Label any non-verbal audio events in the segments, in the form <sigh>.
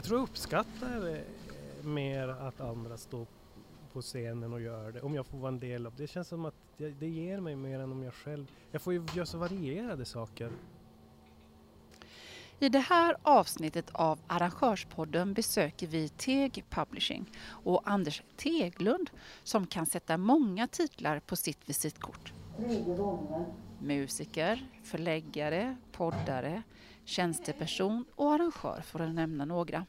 jag tror jag uppskattar eh, mer att andra står på scenen och gör det. Om jag får vara en del av det. Det känns som att det, det ger mig mer än om jag själv... Jag får ju göra så varierade saker. I det här avsnittet av Arrangörspodden besöker vi Teg Publishing och Anders Teglund som kan sätta många titlar på sitt visitkort. Musiker, förläggare, poddare, tjänsteperson och arrangör för att nämna några.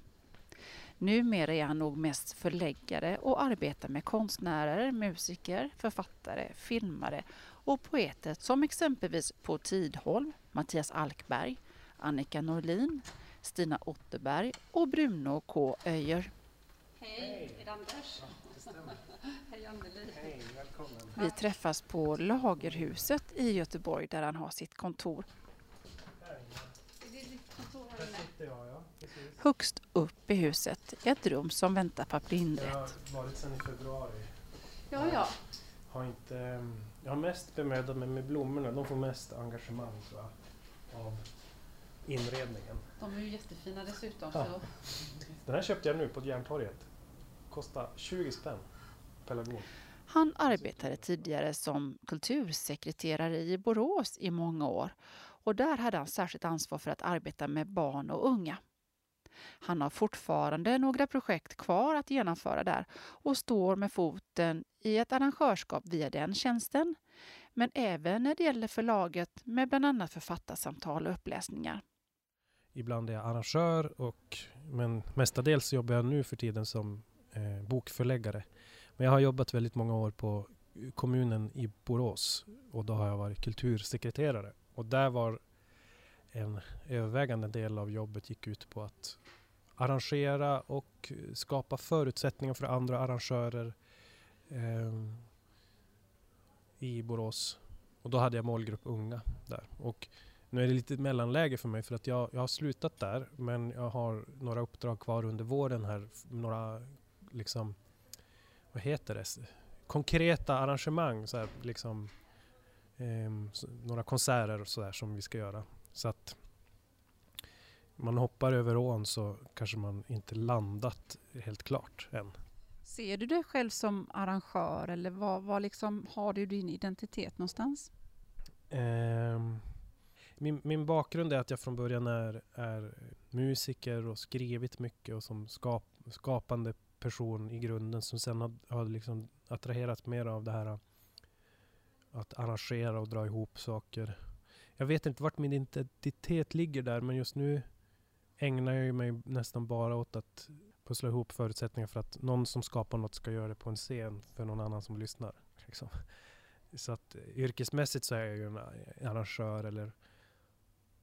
Numera är han nog mest förläggare och arbetar med konstnärer, musiker, författare, filmare och poeter som exempelvis på Tidholm, Mattias Alkberg, Annika Norlin, Stina Otterberg och Bruno K. Öijer. Hej, är det Anders? <laughs> Hej Anneli. Hej, välkommen. Vi träffas på Lagerhuset i Göteborg där han har sitt kontor. Är det ditt kontor här Där inne? sitter jag, ja. Precis. Högst upp i huset, ett rum som väntar på att bli Jag inrett. har varit sedan i februari. Ja, ja. Har inte, ehm, jag har mest bemödat mig med blommorna. De får mest engagemang tror jag, av inredningen. De är ju jättefina dessutom. Ja. Så. Den här köpte jag nu på Järntorget. Kostar 20 spänn. Pelargon. Han arbetade tidigare som kultursekreterare i Borås i många år och där hade han särskilt ansvar för att arbeta med barn och unga. Han har fortfarande några projekt kvar att genomföra där och står med foten i ett arrangörskap via den tjänsten, men även när det gäller förlaget med bland annat författarsamtal och uppläsningar. Ibland är jag arrangör och, men mestadels jobbar jag nu för tiden som eh, bokförläggare. Men jag har jobbat väldigt många år på kommunen i Borås och då har jag varit kultursekreterare. Och där var en övervägande del av jobbet gick ut på att arrangera och skapa förutsättningar för andra arrangörer eh, i Borås. Och då hade jag målgrupp unga där. Och nu är det lite mellanläge för mig för att jag, jag har slutat där men jag har några uppdrag kvar under våren här. Några liksom, vad heter det? Konkreta arrangemang, så här, liksom, eh, några konserter och sådär som vi ska göra. Så att man hoppar över ån så kanske man inte landat helt klart än. Ser du dig själv som arrangör eller var, var liksom, har du din identitet någonstans? Ehm, min, min bakgrund är att jag från början är, är musiker och skrivit mycket och som skap, skapande person i grunden som sen har, har liksom attraherat mer av det här att arrangera och dra ihop saker. Jag vet inte vart min identitet ligger där men just nu ägnar jag mig nästan bara åt att pussla ihop förutsättningar för att någon som skapar något ska göra det på en scen för någon annan som lyssnar. Liksom. Så att eh, yrkesmässigt så är jag ju en eh, arrangör eller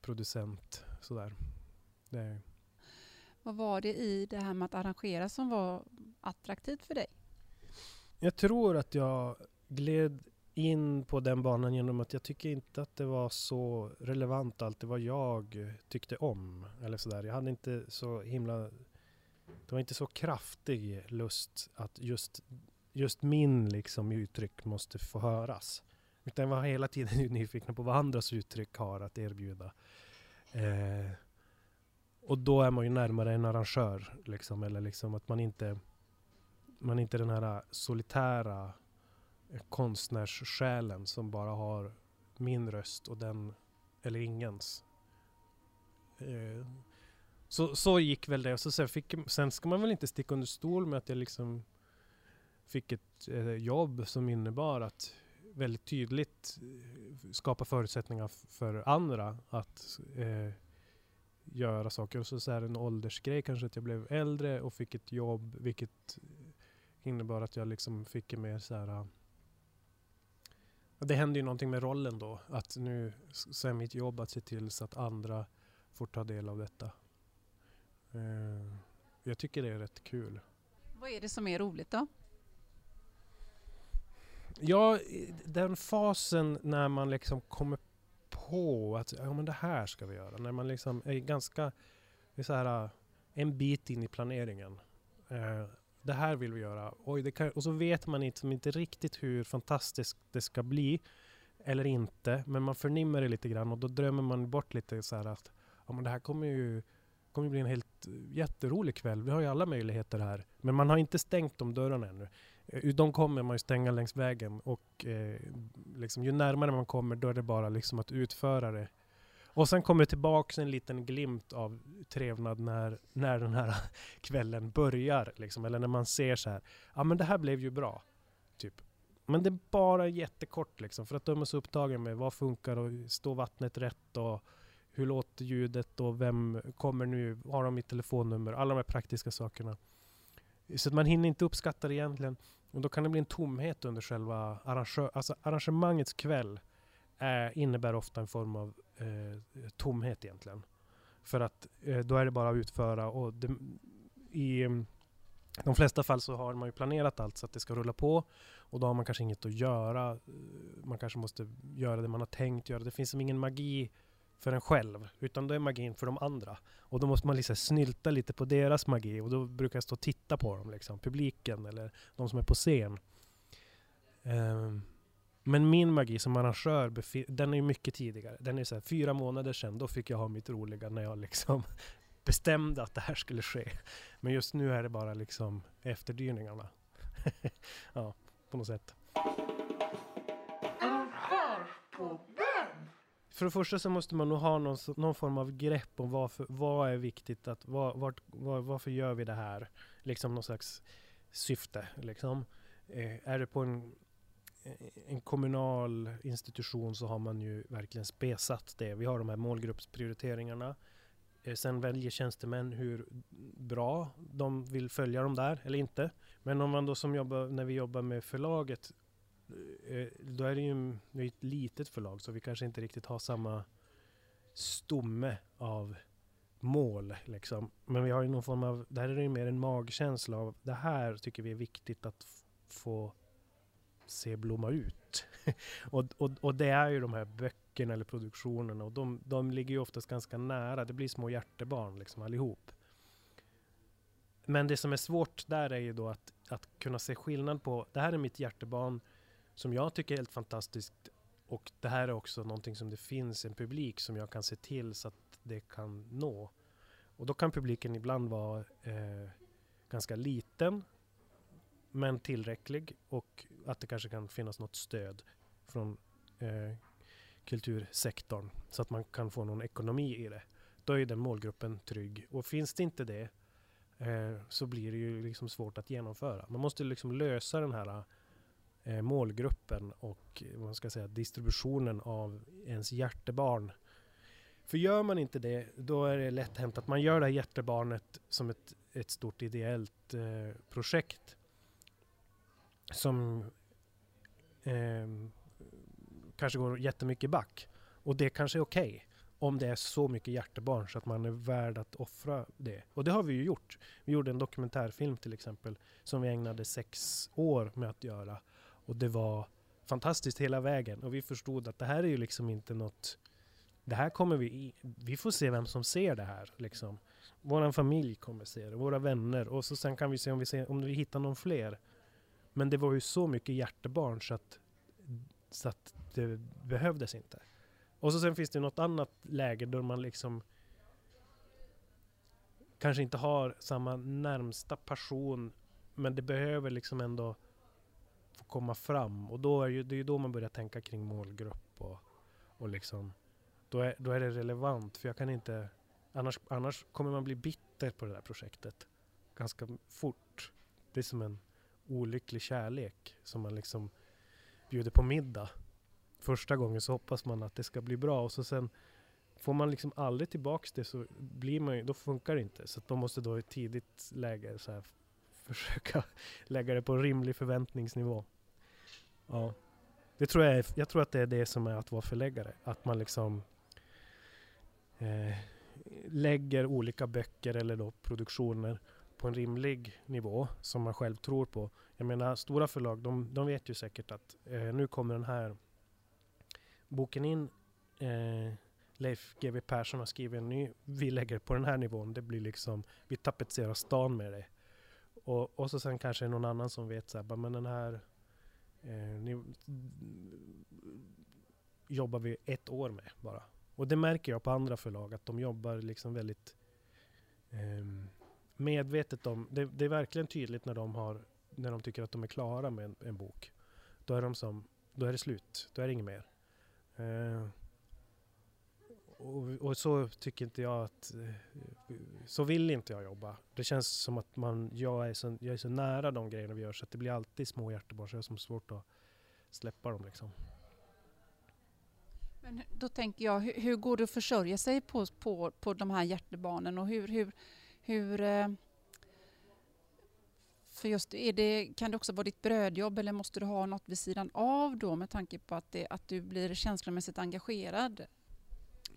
producent sådär. Det Vad var det i det här med att arrangera som var attraktivt för dig? jag tror att jag gled in på den banan genom att jag tycker inte att det var så relevant alltid vad jag tyckte om. Eller sådär. Jag hade inte så himla... Det var inte så kraftig lust att just, just min liksom uttryck måste få höras. Utan jag var hela tiden <laughs> nyfiken på vad andras uttryck har att erbjuda. Eh, och då är man ju närmare en arrangör. Liksom, eller liksom att man inte... Man är inte den här solitära konstnärssjälen som bara har min röst och den eller ingens. Eh, så, så gick väl det. Och så sen, fick, sen ska man väl inte sticka under stol med att jag liksom fick ett eh, jobb som innebar att väldigt tydligt eh, skapa förutsättningar för andra att eh, göra saker. Och så, så här en åldersgrej kanske att jag blev äldre och fick ett jobb vilket innebar att jag liksom fick en mer så här det hände ju någonting med rollen då. Att nu så är mitt jobb att se till så att andra får ta del av detta. Eh, jag tycker det är rätt kul. Vad är det som är roligt då? Ja, den fasen när man liksom kommer på att ja, men det här ska vi göra. När man liksom är ganska, är så här, äh, en bit in i planeringen. Eh, det här vill vi göra. Oj, det kan, och så vet man inte, inte riktigt hur fantastiskt det ska bli. Eller inte, men man förnimmer det lite grann och då drömmer man bort lite så här att ja, men det här kommer ju kommer bli en helt jätterolig kväll. Vi har ju alla möjligheter här. Men man har inte stängt de dörrarna ännu. Eh, de kommer man ju stänga längs vägen och eh, liksom, ju närmare man kommer då är det bara liksom att utföra det. Och sen kommer det tillbaks en liten glimt av trevnad när, när den här <laughs> kvällen börjar. Liksom, eller när man ser så här, ja men det här blev ju bra. Typ. Men det är bara jättekort liksom, för att de är så upptagen med vad funkar och står vattnet rätt och hur låter ljudet och vem kommer nu, har de mitt telefonnummer, alla de här praktiska sakerna. Så att man hinner inte uppskatta det egentligen. Och då kan det bli en tomhet under själva arrange alltså arrangemangets kväll. Är, innebär ofta en form av eh, tomhet egentligen. För att eh, då är det bara att utföra och det, i de flesta fall så har man ju planerat allt så att det ska rulla på och då har man kanske inget att göra. Man kanske måste göra det man har tänkt göra. Det finns som ingen magi för en själv, utan då är magin för de andra. Och då måste man liksom snylta lite på deras magi och då brukar jag stå och titta på dem, liksom, publiken eller de som är på scen. Um, men min magi som arrangör, den är ju mycket tidigare. Den är så här, fyra månader sedan, då fick jag ha mitt roliga när jag liksom <laughs> bestämde att det här skulle ske. Men just nu är det bara liksom efterdyningarna. <laughs> ja, på något sätt. För det första så måste man nog ha någon, någon form av grepp om varför, vad är viktigt, att, var, vart, var, varför gör vi det här? Liksom någon slags syfte. Liksom. Eh, är det på en, Eh, en kommunal institution så har man ju verkligen spesat det. Vi har de här målgruppsprioriteringarna. Eh, sen väljer tjänstemän hur bra de vill följa dem där eller inte. Men om man då som jobbar, när vi jobbar med förlaget eh, då är det ju ett litet förlag så vi kanske inte riktigt har samma stomme av mål. Liksom. Men vi har ju någon form av, där är det ju mer en magkänsla av det här tycker vi är viktigt att få se blomma ut. <laughs> och, och, och det är ju de här böckerna eller produktionerna och de, de ligger ju oftast ganska nära. Det blir små hjärtebarn liksom allihop. Men det som är svårt där är ju då att, att kunna se skillnad på, det här är mitt hjärtebarn, som jag tycker är helt fantastiskt. Och det här är också någonting som det finns en publik som jag kan se till så att det kan nå. Och då kan publiken ibland vara eh, ganska liten men tillräcklig och att det kanske kan finnas något stöd från eh, kultursektorn så att man kan få någon ekonomi i det. Då är den målgruppen trygg. Och finns det inte det eh, så blir det ju liksom svårt att genomföra. Man måste liksom lösa den här eh, målgruppen och eh, vad ska säga, distributionen av ens hjärtebarn. För gör man inte det, då är det lätt hänt att man gör det här hjärtebarnet som ett, ett stort ideellt eh, projekt. Som eh, kanske går jättemycket back. Och det kanske är okej. Okay, om det är så mycket hjärtebarn så att man är värd att offra det. Och det har vi ju gjort. Vi gjorde en dokumentärfilm till exempel som vi ägnade sex år med att göra. Och det var fantastiskt hela vägen. Och vi förstod att det här är ju liksom inte något... Det här kommer vi... Vi får se vem som ser det här. Liksom. Vår familj kommer se det, våra vänner. Och så sen kan vi se om vi, ser, om vi hittar någon fler. Men det var ju så mycket hjärtebarn så att, så att det behövdes inte. Och så sen finns det något annat läge där man liksom kanske inte har samma närmsta passion men det behöver liksom ändå få komma fram. Och då är ju, det är ju då man börjar tänka kring målgrupp och, och liksom då är, då är det relevant för jag kan inte annars, annars kommer man bli bitter på det där projektet ganska fort. Det är som en olycklig kärlek som man liksom bjuder på middag. Första gången så hoppas man att det ska bli bra och så sen får man liksom aldrig tillbaks det så blir man ju, då funkar det inte. Så att man måste då i ett tidigt läge så här <laughs> försöka lägga det på en rimlig förväntningsnivå. Ja. Det tror jag, är, jag tror att det är det som är att vara förläggare. Att man liksom eh, lägger olika böcker eller då produktioner på en rimlig nivå som man själv tror på. Jag menar stora förlag, de, de vet ju säkert att eh, nu kommer den här boken in. Eh, Leif GW Persson har skrivit en ny. Vi lägger på den här nivån. Det blir liksom, vi tapetserar stan med det. Och, och så sen kanske någon annan som vet så här, men den här eh, ni, jobbar vi ett år med bara. Och det märker jag på andra förlag att de jobbar liksom väldigt ehm, medvetet om, det, det är verkligen tydligt när de har, när de tycker att de är klara med en, en bok. Då är de som, då är det slut, då är det inget mer. Eh, och, och så tycker inte jag att, eh, så vill inte jag jobba. Det känns som att man, jag, är så, jag är så nära de grejerna vi gör så att det blir alltid små hjärtebarn så jag har som svårt att släppa dem liksom. Men då tänker jag, hur, hur, går det att försörja sig på, på, på de här hjärtebarnen och hur, hur, hur eh, för just är det, kan det också vara ditt brödjobb eller måste du ha något vid sidan av då med tanke på att, det, att du blir känslomässigt engagerad?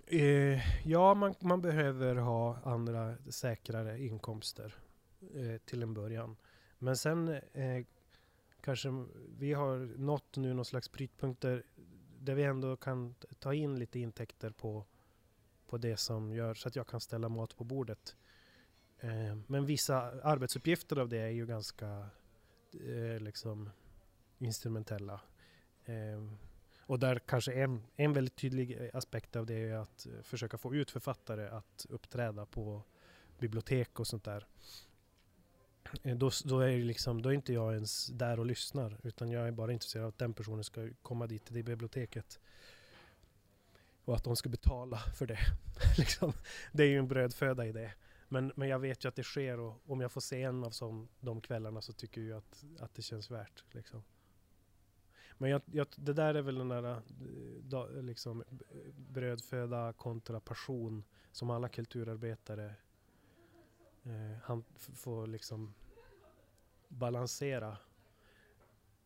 Eh, ja, man, man, behöver ha andra säkrare inkomster eh, till en början. Men sen eh, kanske vi har nått nu någon slags brytpunkter där vi ändå kan ta in lite intäkter på, på det som gör så att jag kan ställa mat på bordet. Eh, men vissa arbetsuppgifter av det är ju ganska eh, liksom instrumentella. Eh, och där kanske en, en väldigt tydlig aspekt av det är att eh, försöka få ut författare att uppträda på bibliotek och sånt där. Eh, då, då, är liksom, då är inte jag ens där och lyssnar utan jag är bara intresserad av att den personen ska komma dit till det biblioteket. Och att de ska betala för det. <laughs> liksom. Det är ju en brödföda i det. Men, men jag vet ju att det sker och om jag får se en av som, de kvällarna så tycker jag att, att det känns värt. Liksom. Men jag, jag, det där är väl den där eh, da, liksom, brödföda kontra passion som alla kulturarbetare eh, han får liksom balansera.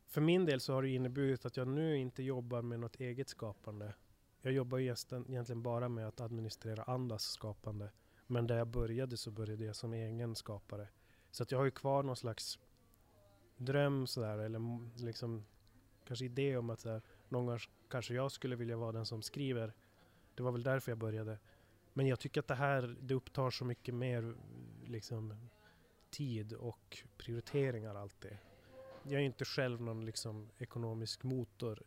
För min del så har det inneburit att jag nu inte jobbar med något eget skapande. Jag jobbar ju egentligen bara med att administrera andras skapande. Men där jag började så började jag som egen skapare. Så att jag har ju kvar någon slags dröm sådär, eller liksom kanske idé om att sådär, någon gång kanske jag skulle vilja vara den som skriver. Det var väl därför jag började. Men jag tycker att det här, det upptar så mycket mer liksom tid och prioriteringar alltid. Jag är inte själv någon liksom ekonomisk motor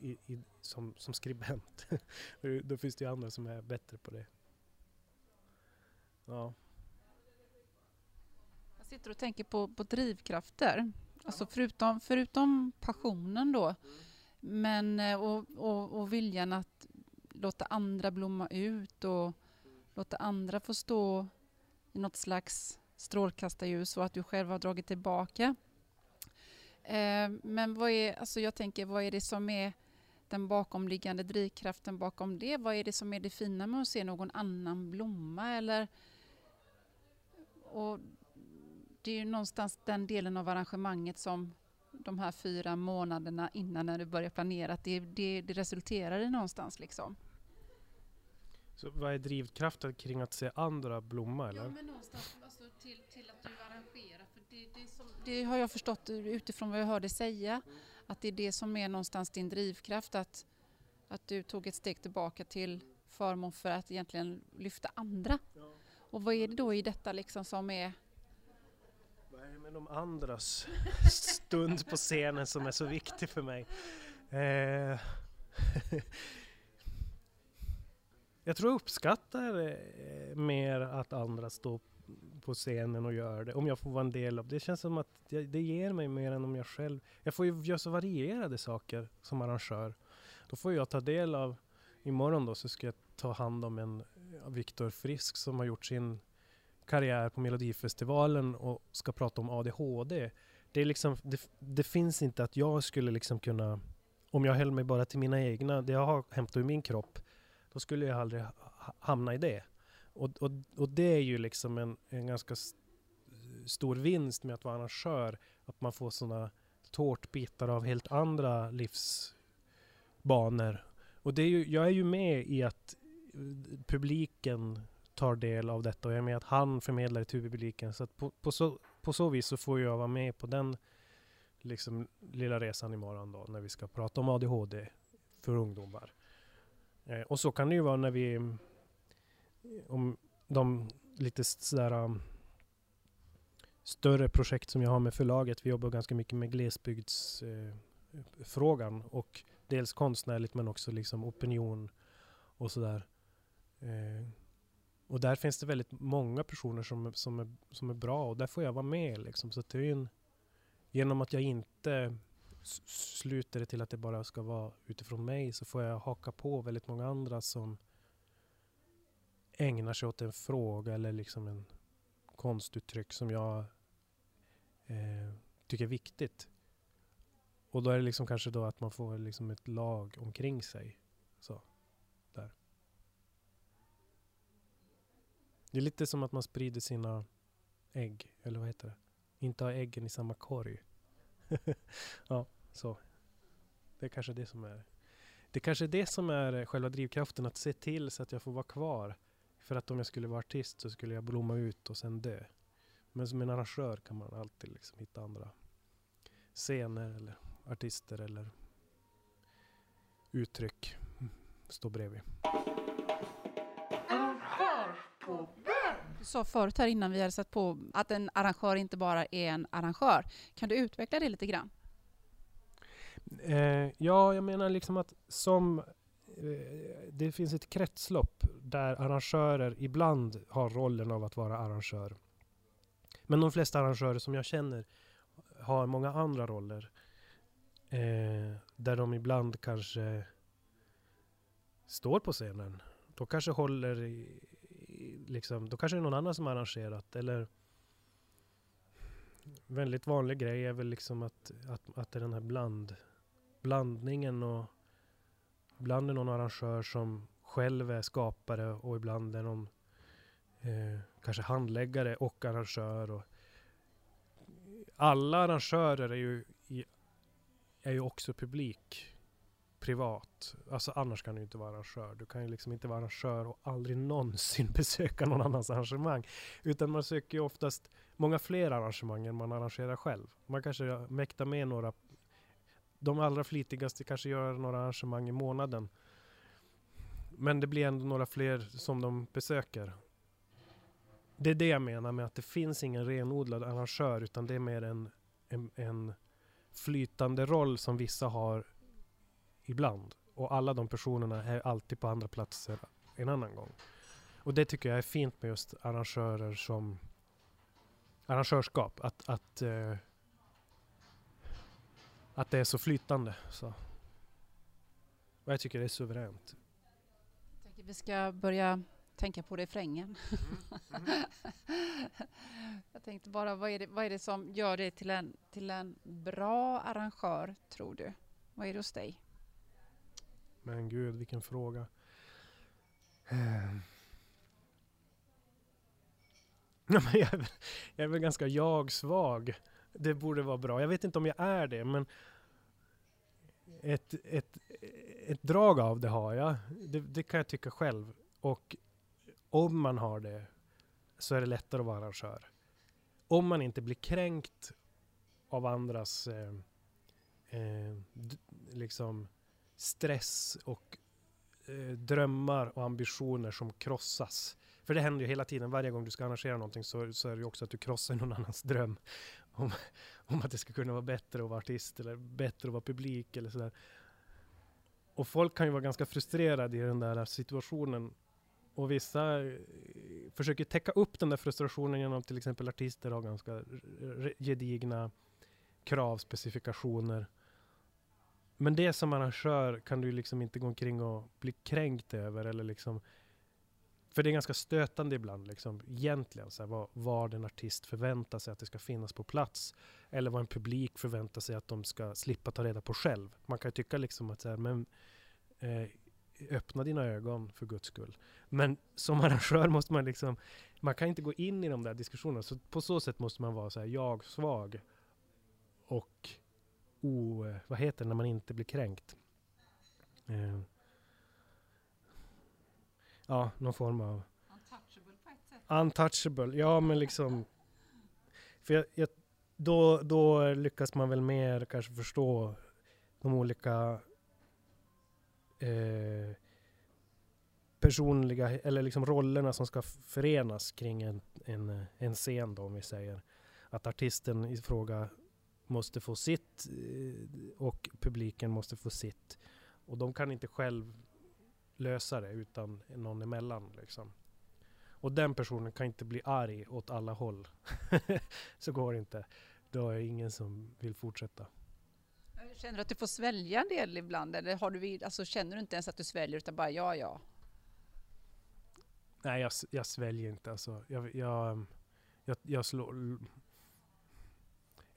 i, i, som, som skribent. <laughs> Då finns det ju andra som är bättre på det. Ja. Jag sitter och tänker på, på drivkrafter. Alltså förutom, förutom passionen då, men eh, och, och, och viljan att låta andra blomma ut och låta andra få stå i något slags strålkastarljus och att du själv har dragit tillbaka. Eh, men vad är, alltså jag tänker, vad är det som är den bakomliggande drivkraften bakom det? Vad är det som är det fina med att se någon annan blomma? Eller och det är ju någonstans den delen av arrangemanget som de här fyra månaderna innan när du börjar planera, att det, det, det resulterar i någonstans liksom. Så vad är drivkraften kring att se andra blomma eller? Ja men någonstans alltså, till, till att du arrangerar. För det, det, som, det har jag förstått utifrån vad jag hörde säga. Mm. Att det är det som är någonstans din drivkraft. Att, att du tog ett steg tillbaka till förmån för att egentligen lyfta andra. Ja. Och vad är det då i detta liksom som är... Vad är det med de andras stund på scenen som är så viktig för mig? Eh, <laughs> jag tror jag uppskattar eh, mer att andra står på scenen och gör det, om jag får vara en del av det. Det känns som att det ger mig mer än om jag själv... Jag får ju göra så varierade saker som arrangör. Då får jag ta del av... Imorgon då så ska jag ta hand om en Viktor Frisk som har gjort sin karriär på Melodifestivalen och ska prata om ADHD. Det, är liksom, det, det finns inte att jag skulle liksom kunna, om jag höll mig bara till mina egna, det jag har hämtat ur min kropp, då skulle jag aldrig hamna i det. Och, och, och det är ju liksom en, en ganska stor vinst med att vara arrangör, att man får sådana tårtbitar av helt andra livsbanor. Och det är ju, jag är ju med i att publiken tar del av detta och jag är med att han förmedlar det till publiken. Så på, på, så, på så vis så får jag vara med på den liksom, lilla resan imorgon då när vi ska prata om ADHD för ungdomar. Eh, och så kan det ju vara när vi eh, om de lite sådär um, större projekt som jag har med förlaget. Vi jobbar ganska mycket med glesbygdsfrågan eh, och dels konstnärligt men också liksom opinion och sådär. Eh, Och där finns det väldigt många personer som, som, är, som är bra och där får jag vara med liksom. Så det är en, genom att jag inte sluter det till att det bara ska vara utifrån mig så får jag haka på väldigt många andra som ägnar sig åt en fråga eller liksom en konstuttryck som jag eh, tycker är viktigt. Och då är det liksom kanske då att man får liksom ett lag omkring sig. Så, Det är lite som att man sprider sina ägg, eller vad heter det? Inte ha äggen i samma korg. <laughs> ja, så. Det är kanske det som är det kanske är det som är eh, själva drivkraften, att se till så att jag får vara kvar. För att om jag skulle vara artist så skulle jag blomma ut och sen dö. Men som en arrangör kan man alltid liksom hitta andra scener eller artister eller uttryck mm, stå bredvid. Du sa förut här innan vi hade satt på att en arrangör inte bara är en arrangör. Kan du utveckla det lite grann? Eh, ja, jag menar liksom att som eh, det finns ett kretslopp där arrangörer ibland har rollen av att vara arrangör. Men de flesta arrangörer som jag känner har många andra roller. Eh, där de ibland kanske står på scenen. De kanske håller i, liksom, då kanske det är någon annan som har arrangerat. Eller väldigt vanlig grej är väl liksom att, att, att det är den här bland, blandningen och ibland är någon arrangör som själv är skapare och ibland är någon eh, kanske handläggare och arrangör. Och alla arrangörer är ju, är ju också publik privat. Alltså annars kan du inte vara arrangör. Du kan ju liksom inte vara arrangör och aldrig någonsin <laughs> besöka någon annans arrangemang. Utan man söker ju oftast många fler arrangemang än man arrangerar själv. Man kanske mäktar med några de allra flitigaste kanske gör några arrangemang i månaden. Men det blir ändå några fler som de besöker. Det är det jag menar med att det finns ingen renodlad arrangör utan det är mer en, en, en flytande roll som vissa har ibland. Och alla de personerna är alltid på andra platser en annan gång. Och det tycker jag är fint med just arrangörer som arrangörskap. Att, att, eh, att det är så flytande. Så. Och jag tycker det är suveränt. Jag tänker vi ska börja tänka på refrängen. Mm. <laughs> Mm. jag tänkte bara, vad är, det, vad är det som gör dig till en, till en bra arrangör, tror du? Vad är det hos dig? Men gud, vilken fråga. Ehm. <laughs> Jag, jag är väl ganska jag-svag. Det borde vara bra. Jag vet inte om jag är det, men ett, ett, ett drag av det har jag. Det, det, kan jag tycka själv. Och om man har det så är det lättare att vara arrangör. Om man inte blir kränkt av andras eh, eh, liksom stress och eh, drömmar och ambitioner som krossas. För det händer ju hela tiden, varje gång du ska arrangera någonting så, så är det ju också att du krossar någon annans dröm <laughs> om, om att det ska kunna vara bättre att vara artist eller bättre att vara publik eller sådär. Och folk kan ju vara ganska frustrerade i den där situationen. Och vissa eh, försöker täcka upp den där frustrationen genom till exempel artister har ganska gedigna kravspecifikationer men det som arrangör kan du liksom inte gå omkring och bli kränkt över eller liksom för det är ganska stötande ibland, liksom, egentligen, så här, vad, vad en artist förväntar sig att det ska finnas på plats. Eller vad en publik förväntar sig att de ska slippa ta reda på själv. Man kan ju tycka liksom att så här, men, eh, öppna dina ögon för guds skull. Men som <laughs> arrangör måste man liksom, man kan inte gå in i de där diskussionerna. Så på så sätt måste man vara så här, jag-svag. Och o... Vad heter det när man inte blir kränkt? Eh, ja, någon form av... Untouchable på ett sätt. Untouchable, ja men liksom... För jag, jag, då, då lyckas man väl mer kanske förstå de olika eh, personliga, eller liksom rollerna som ska förenas kring en, en, en scen då om vi säger. Att artisten i fråga måste få sitt eh, och publiken måste få sitt. Och de kan inte själv lösa det utan någon emellan. Liksom. Och den personen kan inte bli arg åt alla håll. <laughs> så går det inte. Då är det ingen som vill fortsätta. Känner du att du får svälja en del ibland eller har du, alltså, känner du inte ens att du sväljer utan bara ja, ja? Nej, jag, jag sväljer inte. Alltså, jag, jag, jag, jag slår...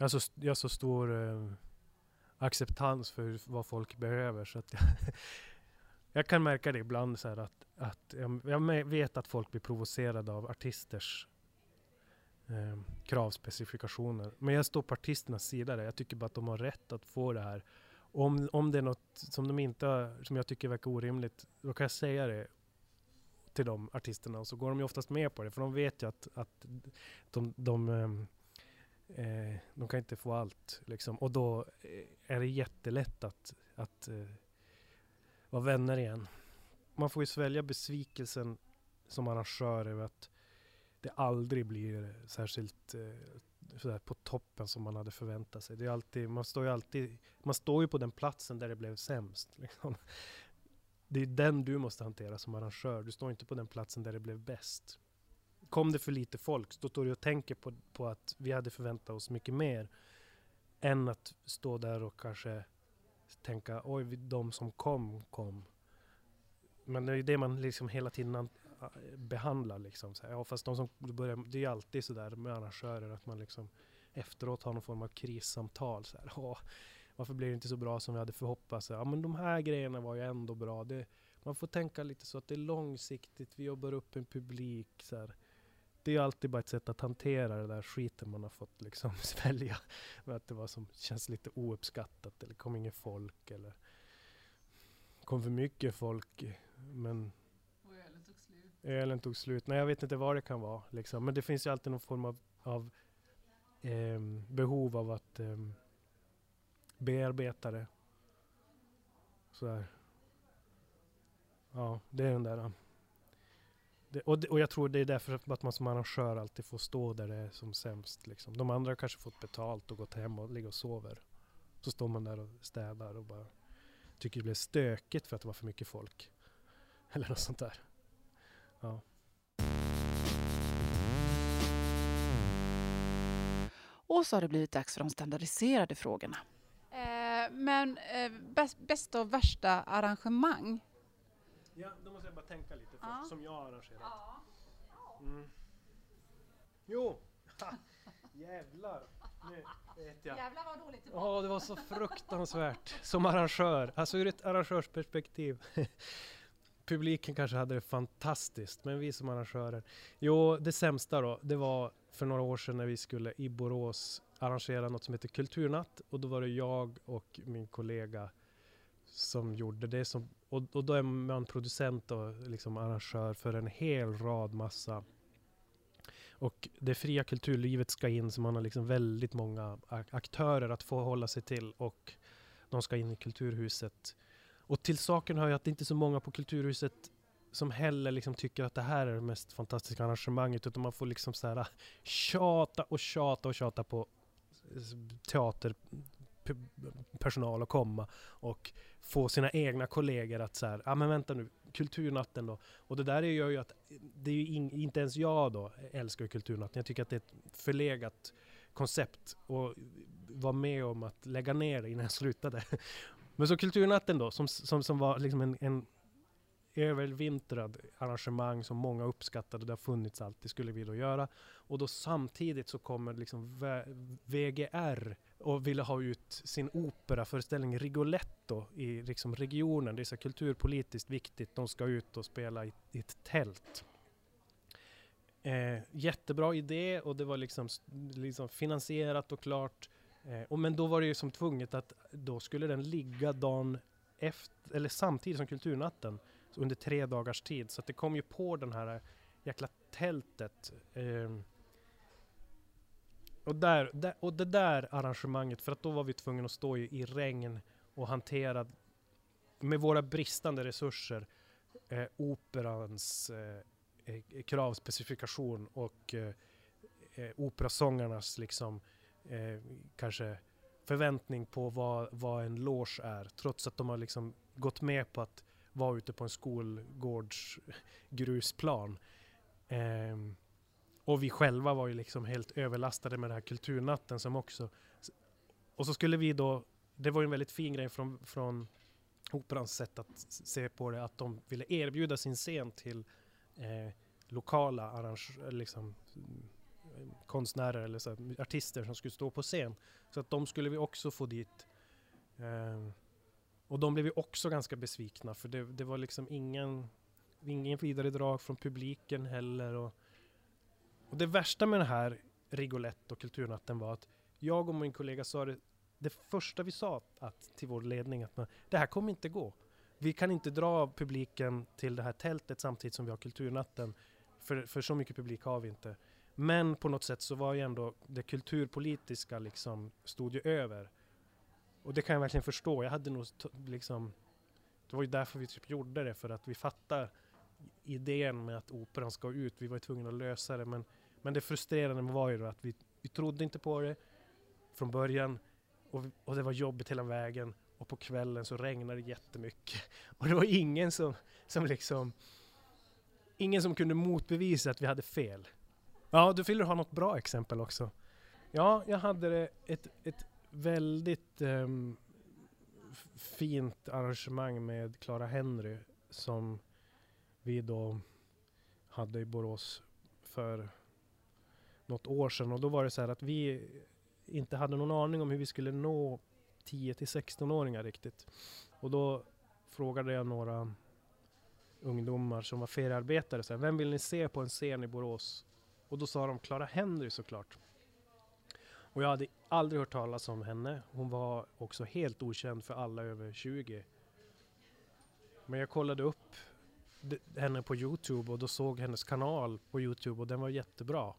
Jag har så, jag har så stor eh, acceptans för vad folk behöver så att jag, <laughs> jag kan märka det ibland så att, att jag, jag, vet att folk blir provocerade av artisters eh, kravspecifikationer. Men jag står på artisternas sida där. Jag tycker bara att de har rätt att få det här. Om, om det är något som de inte har, som jag tycker verkar orimligt, då kan jag säga det till de artisterna och så går de ju oftast med på det för de vet ju att, att de, de, de eh, de kan inte få allt. Liksom. Och då eh, är det jättelätt att, att eh, vara vänner igen. Man får ju svälja besvikelsen som arrangör över att det aldrig blir särskilt eh, sådär på toppen som man hade förväntat sig. Det är alltid, man står ju alltid man står ju på den platsen där det blev sämst. <laughs> Liksom det är den du måste hantera som arrangör. Du står inte på den platsen där det blev bäst. Kom det för lite folk, då står du och tänker på, på att vi hade förväntat oss mycket mer. Än att stå där och kanske tänka, oj, de som kom, kom. Men det är ju det man liksom hela tiden behandlar. Liksom. Så här, ja, fast de som börjar, det är ju alltid sådär med arrangörer att man liksom efteråt har någon form av krissamtal. Så här, varför blev det inte så bra som vi hade förhoppats? Ja, men de här grejerna var ju ändå bra. Det, man får tänka lite så att det är långsiktigt, vi jobbar upp en publik. Så här. Det är alltid bara ett sätt att hantera det där skiten man har fått liksom <laughs> svälja. att det var som känns lite ouppskattat eller kom ingen folk eller kom för mycket folk. Men och ölen tog slut. Ölen tog slut. Nej, jag vet inte vad det kan vara. Liksom. Men det finns ju alltid någon form av, av eh, behov av att eh, bearbetare. Sådär. Ja, det är den där. Det, och, det, och jag tror det är därför att man som arrangör alltid får stå där det är som sämst. Liksom. De andra har kanske fått betalt och gått hem och ligger och sover. Så står man där och städar och bara tycker det blev stökigt för att det var för mycket folk. <laughs> Eller något sånt där. Ja. Och så har det blivit dags för de standardiserade frågorna. Eh, men eh, bäst, bästa och värsta arrangemang? Ja, då måste jag bara tänka lite först, ja. som jag har arrangerat. Mm. Jo! <laughs> Jävlar! Nu vet jag. Jävlar vad dåligt det var. Ja, det var så fruktansvärt som arrangör. Alltså ur ett arrangörsperspektiv. <laughs> Publiken kanske hade det fantastiskt, men vi som arrangörer. Jo, det sämsta då, det var för några år sedan när vi skulle i Borås arrangera något som heter Kulturnatt och då var det jag och min kollega som gjorde det. Som, och, och då är man producent och liksom arrangör för en hel rad massa och det fria kulturlivet ska in så man har liksom väldigt många aktörer att få hålla sig till och de ska in i Kulturhuset. Och till saken hör ju att det inte är så många på Kulturhuset som heller liksom tycker att det här är det mest fantastiska arrangemanget utan man får liksom så här ah, tjata och tjata och tjata på teater personal att komma och få sina egna kollegor att så ja ah, men vänta nu, kulturnatten då. Och det där gör ju att, det är ju in, inte ens jag då älskar kulturnatten. Jag tycker att det är ett förlegat koncept och var med om att lägga ner det innan jag slutade. <laughs> Men så kulturnatten då, som, som, som var liksom en, en övervintrad arrangemang som många uppskattade. Det har funnits alltid, skulle vi då göra. Och då samtidigt så kommer liksom VGR och ville ha ut sin operaföreställning Rigoletto i liksom regionen. Det är så kulturpolitiskt viktigt. De ska ut och spela i, i ett tält. Eh, jättebra idé och det var liksom, liksom finansierat och klart. Eh, och men då var det ju som tvunget att då skulle den ligga dagen efter, eller samtidigt som Kulturnatten under tre dagars tid. Så det kom ju på den här jäkla tältet. Eh, och, där, där, och det där arrangemanget, för att då var vi tvungna att stå i, i regn och hantera med våra bristande resurser eh, operans eh, eh kravspecifikation och eh, eh, operasångarnas liksom eh, kanske förväntning på vad, vad en loge är. Trots att de har liksom gått med på att vara ute på en skolgårds grusplan. Ehm, och vi själva var ju liksom helt överlastade med den här kulturnatten som också... Och så skulle vi då... Det var ju en väldigt fin grej från, från Operans sätt att se på det, att de ville erbjuda sin scen till eh, lokala arrangörer, liksom, konstnärer eller så, artister som skulle stå på scen. Så att de skulle vi också få dit. Eh, och de blev ju också ganska besvikna för det, det var liksom ingen, ingen vidare drag från publiken heller. Och, och det värsta med den här Rigolette och Kulturnatten var att jag och min kollega sa det, det första vi sa att, till vår ledning att det här kommer inte gå. Vi kan inte dra publiken till det här tältet samtidigt som vi har Kulturnatten. För, för så mycket publik har vi inte. Men på något sätt så var ju ändå det kulturpolitiska liksom stod ju över. Och det kan jag verkligen förstå. Jag hade nog liksom Det var ju därför vi typ gjorde det, för att vi fattar idén med att operan ska ut. Vi var ju tvungna att lösa det. Men, men det frustrerande var ju då att vi, vi trodde inte på det från början. Och, och det var jobbigt hela vägen. Och på kvällen så regnade det jättemycket. <laughs> Och det var ingen som, som liksom Ingen som kunde motbevisa att vi hade fel. Ja, du vill ha något bra exempel också. Ja, jag hade ett, ett väldigt um, fint arrangemang med Clara Henry som vi då hade i Borås för något år sedan och då var det så här att vi inte hade någon aning om hur vi skulle nå 10 till 16-åringar riktigt. Och då frågade jag några ungdomar som var feriearbetare så här, vem vill ni se på en scen i Borås? Och då sa de Clara Henry såklart. Och jag hade aldrig hört talas om henne. Hon var också helt okänd för alla över 20. Men jag kollade upp henne på Youtube och då såg hennes kanal på Youtube och den var jättebra.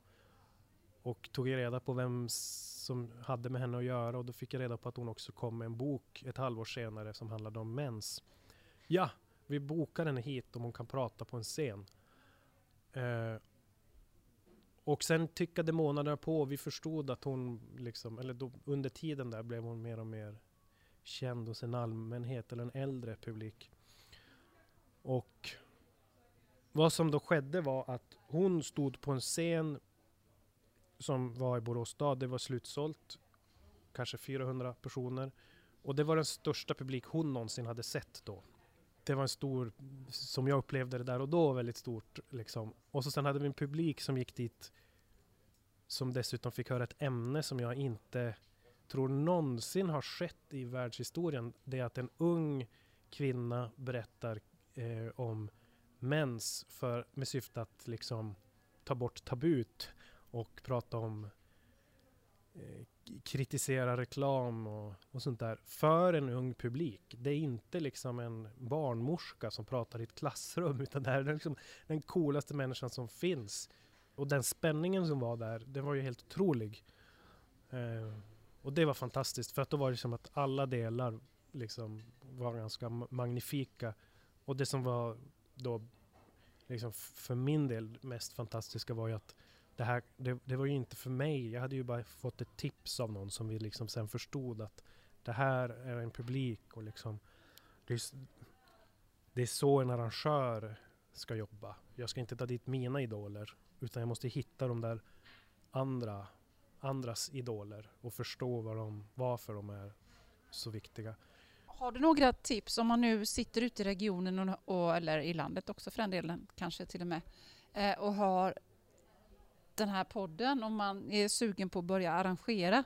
Och tog reda på vem som hade med henne att göra och då fick jag reda på att hon också kom med en bok ett halvår senare som handlade om mens. Ja, vi bokar henne hit om hon kan prata på en scen. Eh, och sen tickade månaderna på och vi förstod att hon liksom, eller då, under tiden där blev hon mer och mer känd hos en allmänhet eller en äldre publik. Och vad som då skedde var att hon stod på en scen som var i Borås stad. Det var slutsålt, kanske 400 personer. Och det var den största publik hon någonsin hade sett då. Det var en stor, som jag upplevde det där och då, väldigt stort. Liksom. Och så sen hade vi en publik som gick dit som dessutom fick höra ett ämne som jag inte tror någonsin har skett i världshistorien. Det är att en ung kvinna berättar eh, om mens för, med syfte att liksom ta bort tabut och prata om Eh, kritisera reklam och, och, sånt där för en ung publik. Det är inte liksom en barnmorska som pratar i ett klassrum <laughs> utan det här är liksom den coolaste människan som finns. Och den spänningen som var där, den var ju helt otrolig. Eh, och det var fantastiskt för att då var det som att alla delar liksom var ganska magnifika. Och det som var då liksom för min del mest fantastiska var ju att det här, det, det, var ju inte för mig. Jag hade ju bara fått ett tips av någon som vi liksom sen förstod att det här är en publik och liksom det är, det är så en arrangör ska jobba. Jag ska inte ta dit mina idoler utan jag måste hitta de där andra, andras idoler och förstå vad de, varför de är så viktiga. Har du några tips om man nu sitter ute i regionen och, och eller i landet också för den delen, kanske till och med, eh, och har den här podden om man är sugen på att börja arrangera.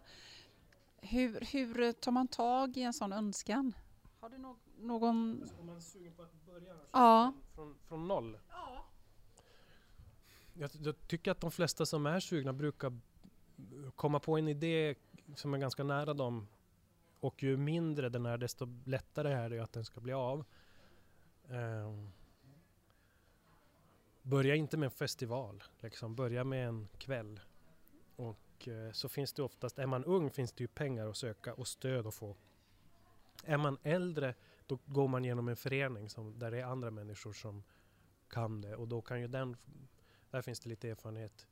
Hur, hur tar man tag i en sån önskan? Har du no någon... Om man är sugen på att börja ja. från, från noll? Ja. Jag, jag, tycker att de flesta som är sugna brukar komma på en idé som är ganska nära dem. Och ju mindre den är desto lättare är det att den ska bli av. Um, Börja inte med en festival, liksom. börja med en kväll. Och eh, så finns det oftast, är man ung finns det ju pengar att söka och stöd att få. Är man äldre då går man genom en förening som, där det är andra människor som kan det och då kan ju den, där finns det lite erfarenhet.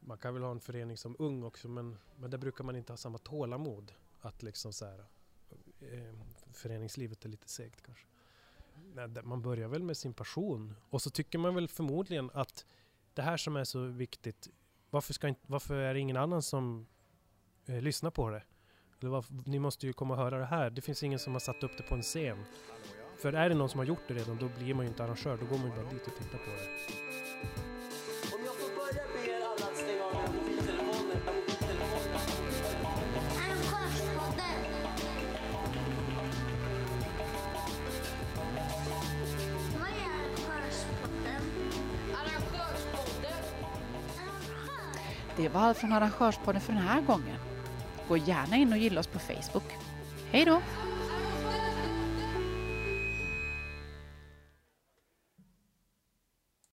Man kan väl ha en förening som ung också men, men där brukar man inte ha samma tålamod att liksom så här, eh, föreningslivet är lite segt kanske man börjar väl med sin passion och så tycker man väl förmodligen att det här som är så viktigt. Varför, ska inte, varför är det ingen annan som eh, lyssnar på det? Eller varför, ni måste ju komma och höra det här. Det finns ingen som har satt upp det på en scen. För är det någon som har gjort det redan, då blir man ju inte arrangör. Då går man ju bara dit och tittar på det. Det var allt från Arrangörspodden för den här gången. Gå gärna in och gilla oss på Facebook. Hej då!